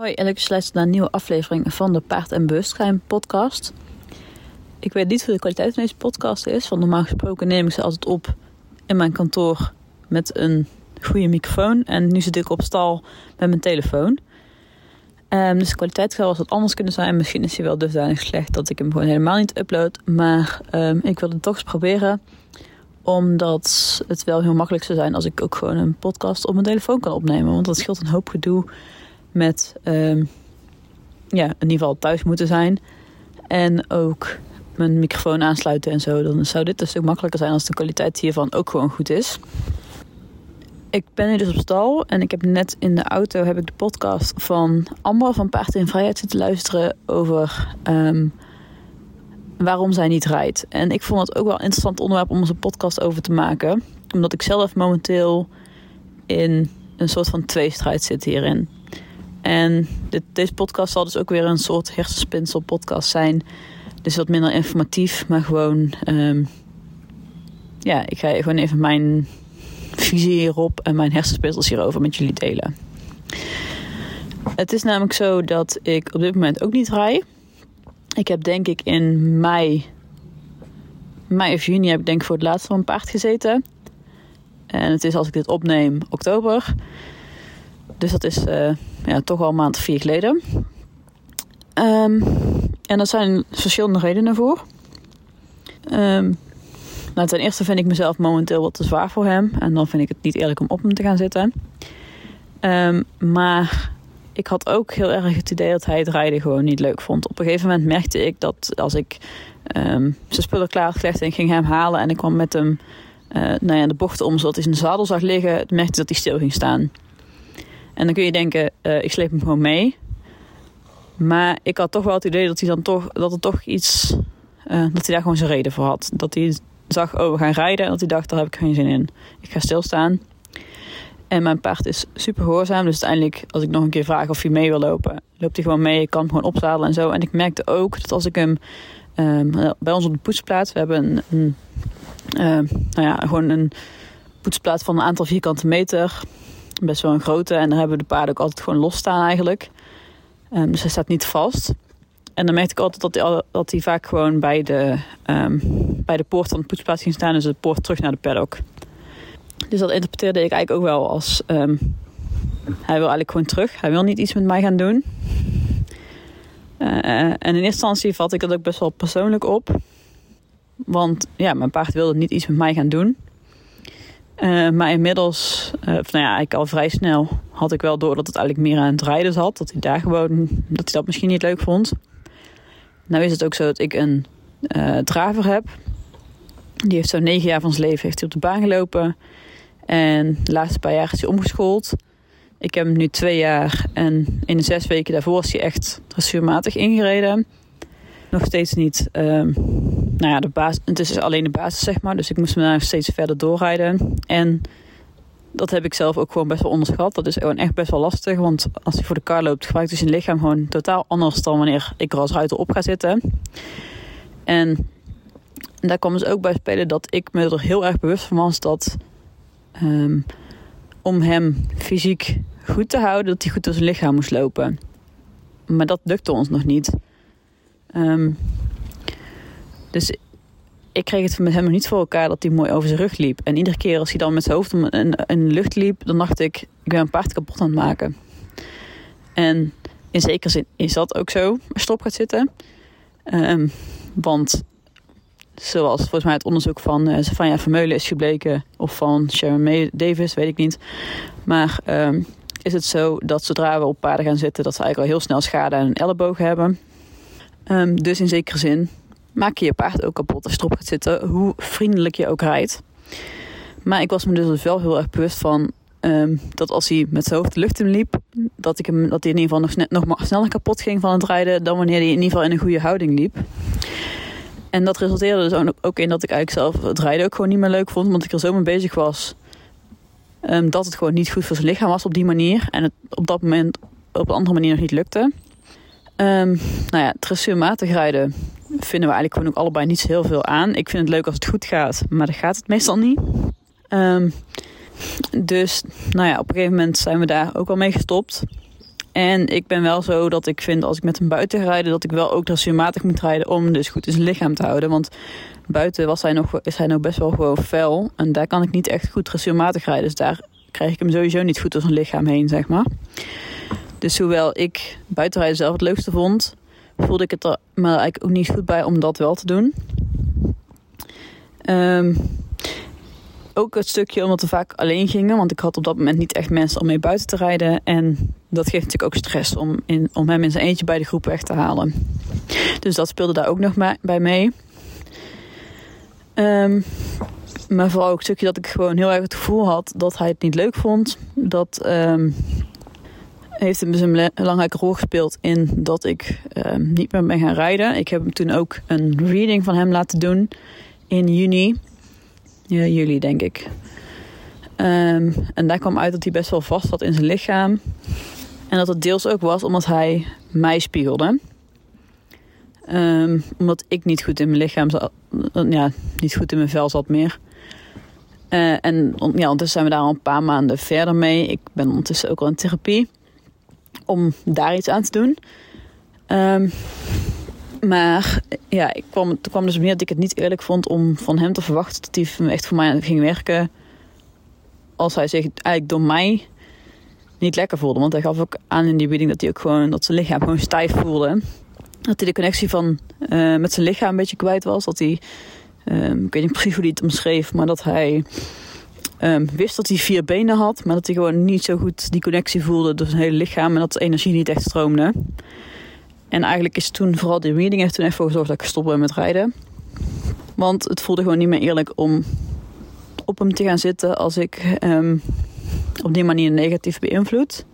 Hoi en je luistert naar een nieuwe aflevering van de Paard en Bewustzijn podcast. Ik weet niet hoe de kwaliteit van deze podcast is, want normaal gesproken neem ik ze altijd op in mijn kantoor met een goede microfoon. En nu zit ik op stal met mijn telefoon. Um, dus de kwaliteit zou wel wat anders kunnen zijn. Misschien is hij wel dusdanig slecht dat ik hem gewoon helemaal niet upload. Maar um, ik wilde het toch eens proberen. Omdat het wel heel makkelijk zou zijn als ik ook gewoon een podcast op mijn telefoon kan opnemen. Want dat scheelt een hoop gedoe met um, ja, in ieder geval thuis moeten zijn. En ook mijn microfoon aansluiten en zo. Dan zou dit een stuk makkelijker zijn als de kwaliteit hiervan ook gewoon goed is. Ik ben nu dus op stal en ik heb net in de auto heb ik de podcast van Amber van Paard in Vrijheid zitten luisteren over um, waarom zij niet rijdt. En ik vond het ook wel een interessant onderwerp om onze podcast over te maken. Omdat ik zelf momenteel in een soort van tweestrijd zit hierin. En dit, deze podcast zal dus ook weer een soort hersenspinsel podcast zijn. Dus wat minder informatief, maar gewoon... Um, ja, ik ga gewoon even mijn visie hierop en mijn hersenspinsels hierover met jullie delen. Het is namelijk zo dat ik op dit moment ook niet rij. Ik heb denk ik in mei, mei of juni heb ik denk ik voor het laatst van een paard gezeten. En het is als ik dit opneem oktober. Dus dat is uh, ja, toch al een maand of vier geleden. Um, en er zijn verschillende redenen voor. Um, nou, ten eerste vind ik mezelf momenteel wat te zwaar voor hem. En dan vind ik het niet eerlijk om op hem te gaan zitten. Um, maar ik had ook heel erg het idee dat hij het rijden gewoon niet leuk vond. Op een gegeven moment merkte ik dat als ik zijn spullen klaar had gelegd en ging hem halen en ik kwam met hem uh, nou ja, de bocht om zodat hij zijn zadel zag liggen, merkte ik dat hij stil ging staan. En dan kun je denken, uh, ik sleep hem gewoon mee. Maar ik had toch wel het idee dat hij dan toch, dat er toch iets, uh, dat hij daar gewoon zijn reden voor had. Dat hij zag, oh we gaan rijden. En dat hij dacht, daar heb ik geen zin in. Ik ga stilstaan. En mijn paard is super gehoorzaam. Dus uiteindelijk, als ik nog een keer vraag of hij mee wil lopen, loopt hij gewoon mee. Ik kan hem gewoon opzadelen en zo. En ik merkte ook dat als ik hem um, bij ons op de poetsplaats, we hebben een, een uh, nou ja, gewoon een poetsplaats van een aantal vierkante meter. Best wel een grote. En daar hebben de paarden ook altijd gewoon los staan eigenlijk. Um, dus hij staat niet vast. En dan merkte ik altijd dat hij, dat hij vaak gewoon bij de, um, bij de poort van de poetsplaats ging staan. Dus de poort terug naar de paddock. Dus dat interpreteerde ik eigenlijk ook wel als... Um, hij wil eigenlijk gewoon terug. Hij wil niet iets met mij gaan doen. Uh, en in eerste instantie vat ik dat ook best wel persoonlijk op. Want ja, mijn paard wilde niet iets met mij gaan doen. Uh, maar inmiddels, of nou ja, eigenlijk al vrij snel had ik wel door dat het eigenlijk meer aan het rijden zat. Dat hij daar gewoon, dat hij dat misschien niet leuk vond. Nou is het ook zo dat ik een uh, draver heb. Die heeft zo'n negen jaar van zijn leven heeft hij op de baan gelopen. En de laatste paar jaar is hij omgeschoold. Ik heb hem nu twee jaar en in de zes weken daarvoor is hij echt dressuurmatig ingereden. Nog steeds niet, uh, nou ja, de basis, het is alleen de basis zeg maar. Dus ik moest me daar steeds verder doorrijden. En dat heb ik zelf ook gewoon best wel onderschat. Dat is gewoon echt best wel lastig. Want als hij voor de kar loopt, gebruikt hij zijn lichaam gewoon totaal anders dan wanneer ik er als ruiter op ga zitten. En daar kwam dus ook bij spelen dat ik me er heel erg bewust van was dat um, om hem fysiek goed te houden, dat hij goed door zijn lichaam moest lopen. Maar dat lukte ons nog niet. Um, dus ik kreeg het met hem nog niet voor elkaar dat hij mooi over zijn rug liep. En iedere keer als hij dan met zijn hoofd in, de lucht liep, dan dacht ik, ik ben een paard kapot aan het maken. En in zekere zin is dat ook zo, als erop gaat zitten. Um, want zoals volgens mij het onderzoek van uh, Savanja Vermeulen is gebleken, of van Sharon Davis, weet ik niet. Maar um, is het zo dat zodra we op paarden gaan zitten, dat ze eigenlijk al heel snel schade aan hun elleboog hebben. Um, dus in zekere zin maak je je paard ook kapot als je erop gaat zitten, hoe vriendelijk je ook rijdt. Maar ik was me dus wel heel erg bewust van um, dat als hij met zijn hoofd de lucht in liep, dat, ik hem, dat hij in ieder geval nog, nog maar sneller kapot ging van het rijden dan wanneer hij in ieder geval in een goede houding liep. En dat resulteerde dus ook in dat ik eigenlijk zelf het rijden ook gewoon niet meer leuk vond, want ik er zo mee bezig was um, dat het gewoon niet goed voor zijn lichaam was op die manier. En het op dat moment op een andere manier nog niet lukte. Um, nou ja, dressuurmatig rijden vinden we eigenlijk gewoon ook allebei niet zo heel veel aan. Ik vind het leuk als het goed gaat, maar dat gaat het meestal niet. Um, dus nou ja, op een gegeven moment zijn we daar ook al mee gestopt. En ik ben wel zo dat ik vind als ik met hem buiten ga rijden, dat ik wel ook dressuurmatig moet rijden om dus goed in zijn lichaam te houden. Want buiten was hij nog, is hij nog best wel gewoon fel. En daar kan ik niet echt goed dressuurmatig rijden. Dus daar krijg ik hem sowieso niet goed door zijn lichaam heen, zeg maar. Dus hoewel ik buitenrijden zelf het leukste vond, voelde ik het er maar eigenlijk ook niet goed bij om dat wel te doen. Um, ook het stukje omdat we vaak alleen gingen. Want ik had op dat moment niet echt mensen om mee buiten te rijden. En dat geeft natuurlijk ook stress om, in, om hem in zijn eentje bij de groep weg te halen. Dus dat speelde daar ook nog bij mee. Um, maar vooral ook het stukje dat ik gewoon heel erg het gevoel had dat hij het niet leuk vond. Dat um, heeft hem dus een belangrijke rol gespeeld in dat ik um, niet meer ben gaan rijden. Ik heb hem toen ook een reading van hem laten doen in juni ja, juli denk ik. Um, en daar kwam uit dat hij best wel vast zat in zijn lichaam. En dat het deels ook was omdat hij mij spiegelde. Um, omdat ik niet goed in mijn lichaam zat. Ja, niet goed in mijn vel zat meer. Uh, en ja, ondertussen zijn we daar al een paar maanden verder mee. Ik ben ondertussen ook al in therapie. Om daar iets aan te doen. Um, maar ja, ik kwam, toen kwam dus meer dat ik het niet eerlijk vond om van hem te verwachten dat hij echt voor mij ging werken. Als hij zich eigenlijk door mij niet lekker voelde. Want hij gaf ook aan in die reading dat hij ook gewoon, dat zijn lichaam gewoon stijf voelde. Dat hij de connectie van, uh, met zijn lichaam een beetje kwijt was. Dat hij, um, ik weet niet precies hoe hij het omschreef, maar dat hij um, wist dat hij vier benen had. Maar dat hij gewoon niet zo goed die connectie voelde door zijn hele lichaam. En dat de energie niet echt stroomde. En eigenlijk is toen vooral die reading heeft toen even gezorgd dat ik gestopt ben met rijden. Want het voelde gewoon niet meer eerlijk om op hem te gaan zitten als ik um, op die manier negatief beïnvloed.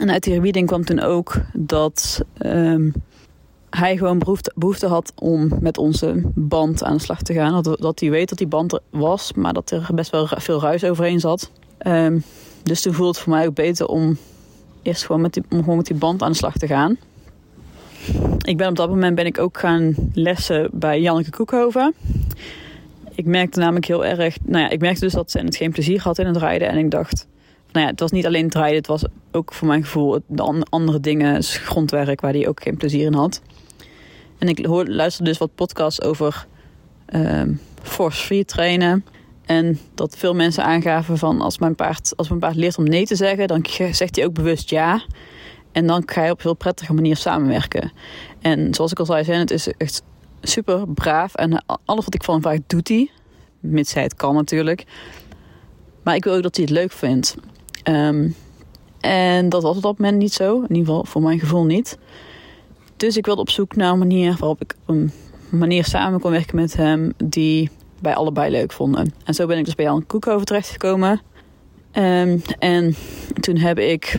En uit die reading kwam toen ook dat um, hij gewoon behoefte, behoefte, had om met onze band aan de slag te gaan. Dat, dat hij weet dat die band er was, maar dat er best wel veel ruis overheen zat. Um, dus toen voelde het voor mij ook beter om eerst gewoon met die, om gewoon met die band aan de slag te gaan ik ben op dat moment ben ik ook gaan lessen bij Janneke Koekhoven. Ik merkte namelijk heel erg, nou ja, ik merkte dus dat ze het geen plezier had in het rijden. En ik dacht, nou ja, het was niet alleen het rijden, het was ook voor mijn gevoel de andere dingen, grondwerk waar hij ook geen plezier in had. En ik hoor, luisterde dus wat podcasts over um, force free trainen. En dat veel mensen aangaven van als mijn paard, als mijn paard leert om nee te zeggen, dan zegt hij ook bewust ja. En dan ga je op een heel prettige manier samenwerken. En zoals ik al zei, het is echt super braaf. En alles wat ik van hem vraag, doet hij. Mits hij het kan natuurlijk. Maar ik wil ook dat hij het leuk vindt. Um, en dat was op dat moment niet zo. In ieder geval voor mijn gevoel niet. Dus ik wilde op zoek naar een manier waarop ik een manier samen kon werken met hem die bij allebei leuk vonden. En zo ben ik dus bij Jan Koekhoven terechtgekomen. Um, en toen heb ik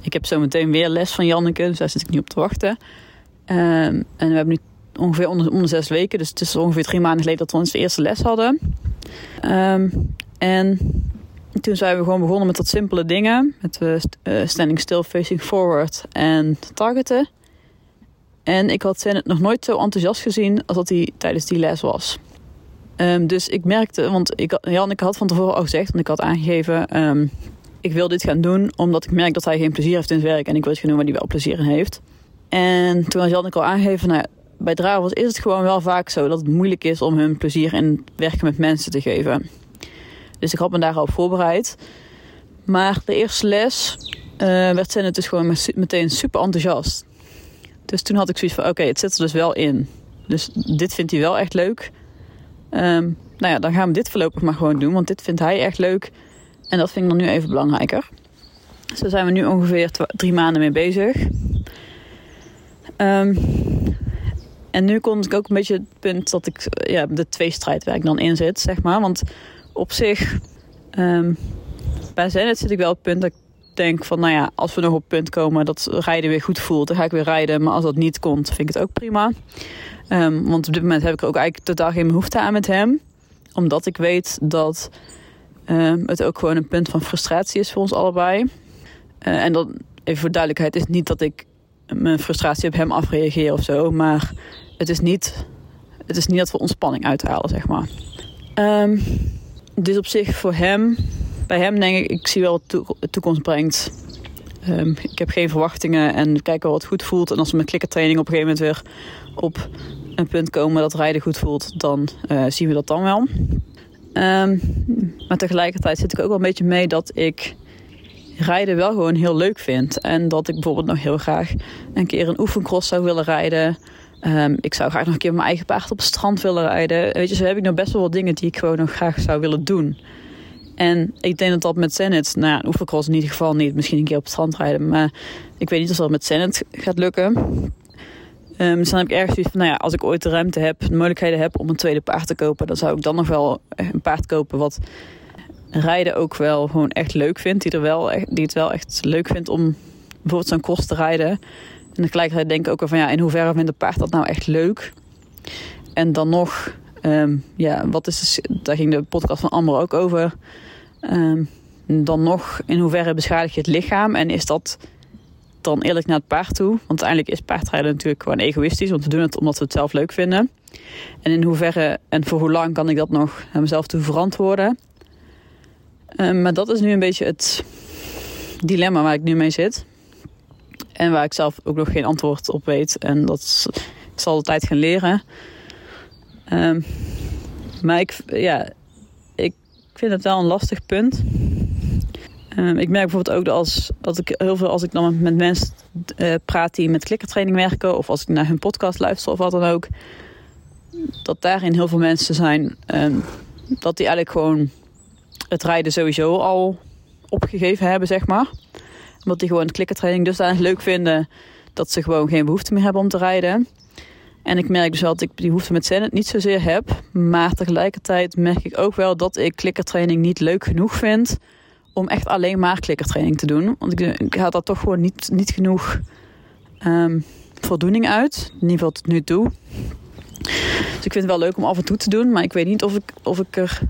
ik heb zo meteen weer les van Janneke, dus daar zit ik niet op te wachten. Um, en we hebben nu ongeveer onder, onder zes weken, dus het is ongeveer drie maanden geleden dat we onze eerste les hadden. Um, en toen zijn we gewoon begonnen met wat simpele dingen. Met uh, standing still, facing forward en targeten. En ik had het nog nooit zo enthousiast gezien als dat hij tijdens die les was. Um, dus ik merkte, want ik, Janneke had van tevoren al gezegd, want ik had aangegeven... Um, ik wil dit gaan doen omdat ik merk dat hij geen plezier heeft in het werk. En ik wil het gaan waar hij wel plezier in heeft. En toen had ik al aangegeven, nou, bij drivers is het gewoon wel vaak zo dat het moeilijk is om hun plezier in werken met mensen te geven. Dus ik had me daarop voorbereid. Maar de eerste les uh, werd Zenit dus gewoon meteen super enthousiast. Dus toen had ik zoiets van, oké, het zit er dus wel in. Dus dit vindt hij wel echt leuk. Um, nou ja, dan gaan we dit voorlopig maar gewoon doen, want dit vindt hij echt leuk. En dat vind ik dan nu even belangrijker. Dus daar zijn we nu ongeveer drie maanden mee bezig. Um, en nu komt ik ook een beetje het punt dat ik ja, de tweestrijd waar ik dan in zit, zeg maar. Want op zich, um, bij Zenit zit ik wel op het punt dat ik denk van, nou ja, als we nog op het punt komen dat rijden weer goed voelt, dan ga ik weer rijden. Maar als dat niet komt, vind ik het ook prima. Um, want op dit moment heb ik er ook eigenlijk totaal geen behoefte aan met hem. Omdat ik weet dat uh, het ook gewoon een punt van frustratie is voor ons allebei. Uh, en dan, even voor duidelijkheid, is niet dat ik mijn frustratie op hem afreageer of zo. Maar het is niet, het is niet dat we ontspanning uithalen, zeg maar. Um, dus op zich voor hem, bij hem denk ik, ik zie wel wat de toekomst brengt. Ehm, ik heb geen verwachtingen en kijk wel wat goed voelt. En als we met klikkertraining op een gegeven moment weer op een punt komen dat rijden goed voelt, dan uh, zien we dat dan wel. Um, maar tegelijkertijd zit ik ook wel een beetje mee dat ik rijden wel gewoon heel leuk vind. En dat ik bijvoorbeeld nog heel graag een keer een oefencross zou willen rijden. Um, ik zou graag nog een keer mijn eigen paard op het strand willen rijden. Weet je, zo heb ik nog best wel wat dingen die ik gewoon nog graag zou willen doen. En ik denk dat dat met Zenit, nou ja, oefencross in ieder geval niet. Misschien een keer op het strand rijden. Maar ik weet niet of dat met Zenit gaat lukken. Um, dus dan heb ik ergens zoiets van, nou ja, als ik ooit de ruimte heb, de mogelijkheden heb om een tweede paard te kopen, dan zou ik dan nog wel een paard kopen wat rijden ook wel gewoon echt leuk vindt. Die, er wel die het wel echt leuk vindt om bijvoorbeeld zo'n cross te rijden. En tegelijkertijd denk ik ook wel van, ja, in hoeverre vindt een paard dat nou echt leuk? En dan nog, um, ja, wat is, daar ging de podcast van Amber ook over. Um, dan nog, in hoeverre beschadig je het lichaam? En is dat dan eerlijk naar het paard toe. Want uiteindelijk is paardrijden natuurlijk gewoon egoïstisch. Want we doen het omdat we het zelf leuk vinden. En in hoeverre en voor hoe lang kan ik dat nog aan mezelf toe verantwoorden. Um, maar dat is nu een beetje het dilemma waar ik nu mee zit. En waar ik zelf ook nog geen antwoord op weet. En dat zal de tijd gaan leren. Um, maar ik, ja, ik vind het wel een lastig punt. Um, ik merk bijvoorbeeld ook dat als, ik heel veel als ik dan met mensen uh, praat die met klikkertraining werken, of als ik naar hun podcast luister of wat dan ook, dat daarin heel veel mensen zijn um, dat die eigenlijk gewoon het rijden sowieso al opgegeven hebben, zeg maar. Omdat die gewoon klikkertraining dusdanig leuk vinden dat ze gewoon geen behoefte meer hebben om te rijden. En ik merk dus wel dat ik die behoefte met Zenit niet zozeer heb. Maar tegelijkertijd merk ik ook wel dat ik klikkertraining niet leuk genoeg vind om echt alleen maar klikkertraining te doen. Want ik, haal daar toch gewoon niet, niet genoeg um, voldoening uit. In ieder geval tot nu toe. Dus ik vind het wel leuk om af en toe te doen. Maar ik weet niet of ik, of ik er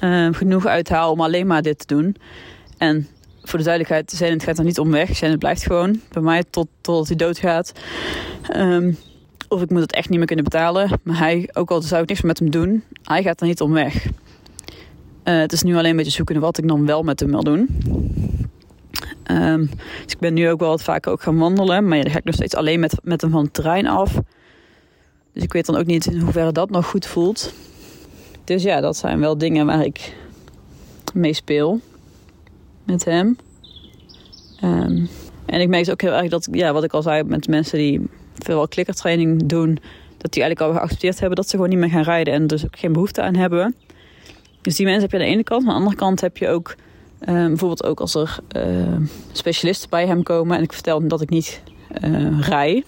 uh, genoeg uithaal om alleen maar dit te doen. En voor de duidelijkheid, het gaat er niet om weg. Het blijft gewoon bij mij tot, totdat hij doodgaat. Um, of ik moet het echt niet meer kunnen betalen. Maar hij, ook al zou ik niks met hem doen, hij gaat er niet om weg. Uh, het is nu alleen een beetje zoeken wat ik dan wel met hem wil doen. Um, dus ik ben nu ook wel wat vaker ook gaan wandelen. Maar ja, dan ga ik nog steeds alleen met, met hem van het terrein af. Dus ik weet dan ook niet in hoeverre dat nog goed voelt. Dus ja, dat zijn wel dingen waar ik mee speel. Met hem. Um, en ik merk ook heel erg dat, ja, wat ik al zei, met mensen die veel klikkertraining doen, dat die eigenlijk al geaccepteerd hebben dat ze gewoon niet meer gaan rijden en dus ook geen behoefte aan hebben. Dus die mensen heb je aan de ene kant. Maar aan de andere kant heb je ook uh, bijvoorbeeld ook als er uh, specialisten bij hem komen en ik vertel hem dat ik niet uh, rij,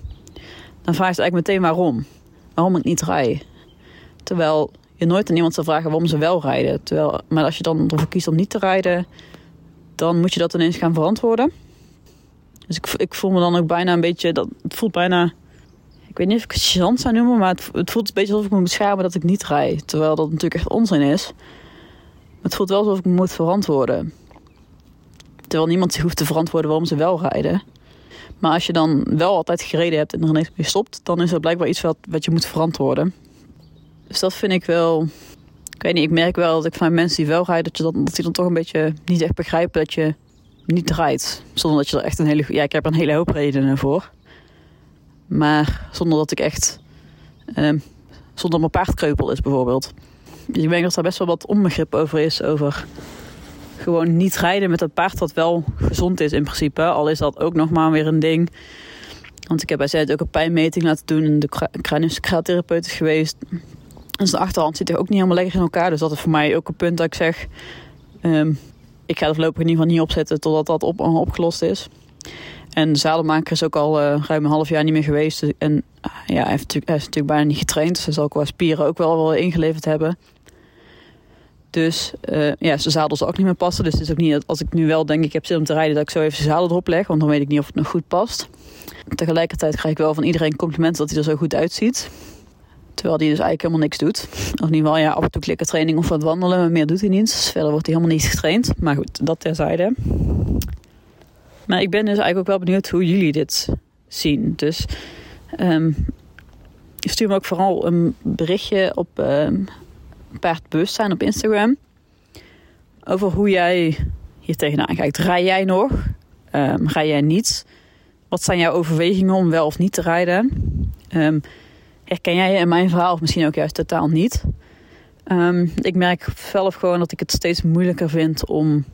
dan vraagt ze eigenlijk meteen waarom. Waarom ik niet rij. Terwijl je nooit aan iemand zou vragen waarom ze wel rijden. Terwijl, maar als je dan ervoor kiest om niet te rijden, dan moet je dat ineens gaan verantwoorden. Dus ik, ik voel me dan ook bijna een beetje, dat, het voelt bijna ik weet niet of ik het gênant zou noemen, maar het, het, voelt een beetje alsof ik me beschermen dat ik niet rij. Terwijl dat natuurlijk echt onzin is. Maar het voelt wel alsof ik me moet verantwoorden. Terwijl niemand zich hoeft te verantwoorden waarom ze wel rijden. Maar als je dan wel altijd gereden hebt en er ineens mee stopt, dan is dat blijkbaar iets wat, wat je moet verantwoorden. Dus dat vind ik wel. Ik weet niet, ik merk wel dat ik van mensen die wel rijden, dat, je dat die dan toch een beetje niet echt begrijpen dat je niet rijdt. Zonder dat je er echt een hele. Ja, ik heb er een hele hoop redenen voor. Maar zonder dat ik echt. Uh, zonder mijn paard kreupel is bijvoorbeeld. Dus ik denk dat daar best wel wat onbegrip over is. Over gewoon niet rijden met een paard wat wel gezond is in principe. Al is dat ook nog maar weer een ding. Want ik heb bij zij ook een pijnmeting laten doen. En de craniosacraaltherapeut is geweest. En zijn achterhand zit er ook niet helemaal lekker in elkaar. Dus dat is voor mij ook een punt dat ik zeg... Um, ik ga er voorlopig in ieder geval niet opzetten totdat dat op, opgelost is. En de zadelmaker is ook al uh, ruim een half jaar niet meer geweest. En ja, hij, heeft hij is natuurlijk bijna niet getraind. Dus hij zal qua spieren ook wel, wel ingeleverd hebben. Dus uh, ja, zijn zadel zal ook niet meer passen. Dus het is ook niet dat als ik nu wel denk ik heb zin om te rijden... dat ik zo even zijn zadel erop leg. Want dan weet ik niet of het nog goed past. Tegelijkertijd krijg ik wel van iedereen complimenten dat hij er zo goed uitziet. Terwijl hij dus eigenlijk helemaal niks doet. Of in ieder ja, af en toe klikkertraining of wat wandelen. Maar meer doet hij niet. Dus verder wordt hij helemaal niet getraind. Maar goed, dat terzijde. Maar ik ben dus eigenlijk ook wel benieuwd hoe jullie dit zien. Dus um, stuur me ook vooral een berichtje op um, paardbewustzijn op Instagram. Over hoe jij hier tegenaan kijkt. Rij jij nog? um, jij niet? Wat zijn jouw overwegingen om wel of niet te rijden? Um, herken jij in mijn verhaal of misschien ook juist totaal niet? Um, ik merk zelf gewoon dat ik het steeds moeilijker vind om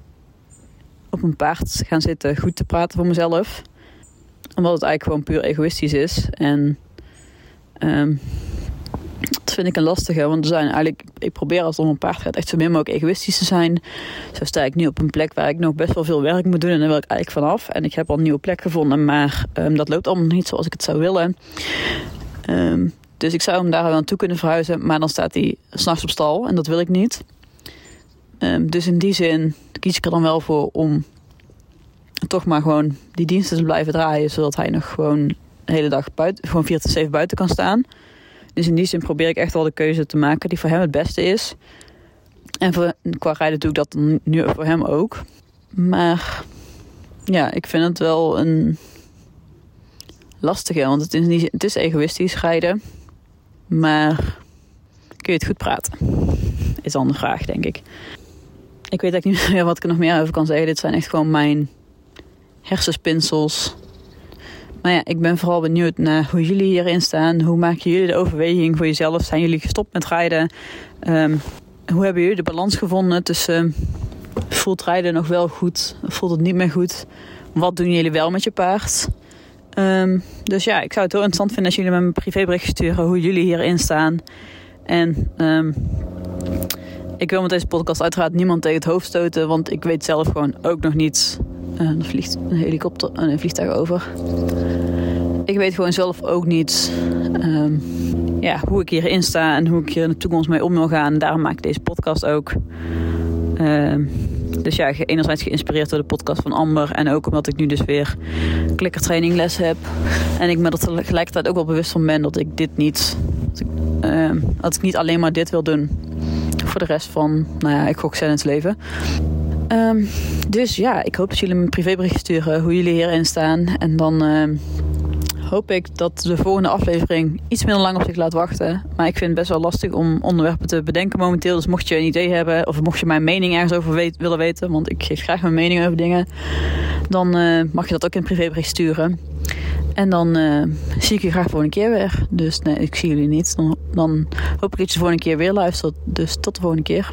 op een paard te gaan zitten, goed te praten voor mezelf. Omdat het eigenlijk gewoon puur egoïstisch is. En um, dat vind ik een lastige, want er zijn eigenlijk, ik probeer als het om een paard gaat echt zo min mogelijk egoïstisch te zijn. Zo sta ik nu op een plek waar ik nog best wel veel werk moet doen en daar wil ik eigenlijk vanaf. En ik heb al een nieuwe plek gevonden, maar um, dat loopt allemaal niet zoals ik het zou willen. Dus ik zou hem daar naartoe kunnen verhuizen, maar dan staat hij s'nachts op stal en dat wil ik niet. Um, dus in die zin kies ik er dan wel voor om toch maar gewoon die diensten te blijven draaien, zodat hij nog gewoon de hele dag buiten, gewoon 4 tot 7 buiten kan staan. Dus in die zin probeer ik echt wel de keuze te maken die voor hem het beste is. En voor, qua rijden doe ik dat nu voor hem ook. Maar ja, ik vind het wel een lastige, want het is, niet, het is egoïstisch rijden. Maar kun je het goed praten? Is dan de vraag, denk ik. Ik weet eigenlijk niet meer wat ik er nog meer over kan zeggen. Dit zijn echt gewoon mijn hersenspinsels. Maar ja, ik ben vooral benieuwd naar hoe jullie hierin staan. Hoe maken jullie de overweging voor jezelf? Zijn jullie gestopt met rijden? Um, hoe hebben jullie de balans gevonden tussen voelt rijden nog wel goed? Voelt het niet meer goed? Wat doen jullie wel met je paard? Um, dus ja, ik zou het heel interessant vinden als jullie me een privébericht sturen hoe jullie hierin staan. En um, ik wil met deze podcast uiteraard niemand tegen het hoofd stoten, want ik weet zelf gewoon ook nog niet. Uh, er vliegt een helikopter, een vliegtuig over. Ik weet gewoon zelf ook niet um, ja, hoe ik hierin sta en hoe ik hier in de toekomst mee om wil gaan. Daarom maak ik deze podcast ook. Dus ja, enerzijds geïnspireerd door de podcast van Amber. En ook omdat ik nu dus weer klikkertraining les heb. En ik me er tegelijkertijd ook wel bewust van ben dat ik dit niet... Dat ik, uh, dat ik niet alleen maar dit wil doen. Voor de rest van, nou ja, ik gok zijn het leven. Um, dus ja, ik hoop dat jullie me een privébericht sturen hoe jullie hierin staan. En dan... Uh, hoop ik dat de volgende aflevering iets minder lang op zich laat wachten. Maar ik vind het best wel lastig om onderwerpen te bedenken momenteel. Dus mocht je een idee hebben of mocht je mijn mening ergens over willen weten, want ik geef graag mijn mening over dingen, dan uh, mag je dat ook in privébericht sturen. En dan uh, zie ik je graag voor een keer weer. Dus nee, ik zie jullie niet. Dan, dan hoop ik dat je de volgende keer weer luistert. Dus tot de volgende keer.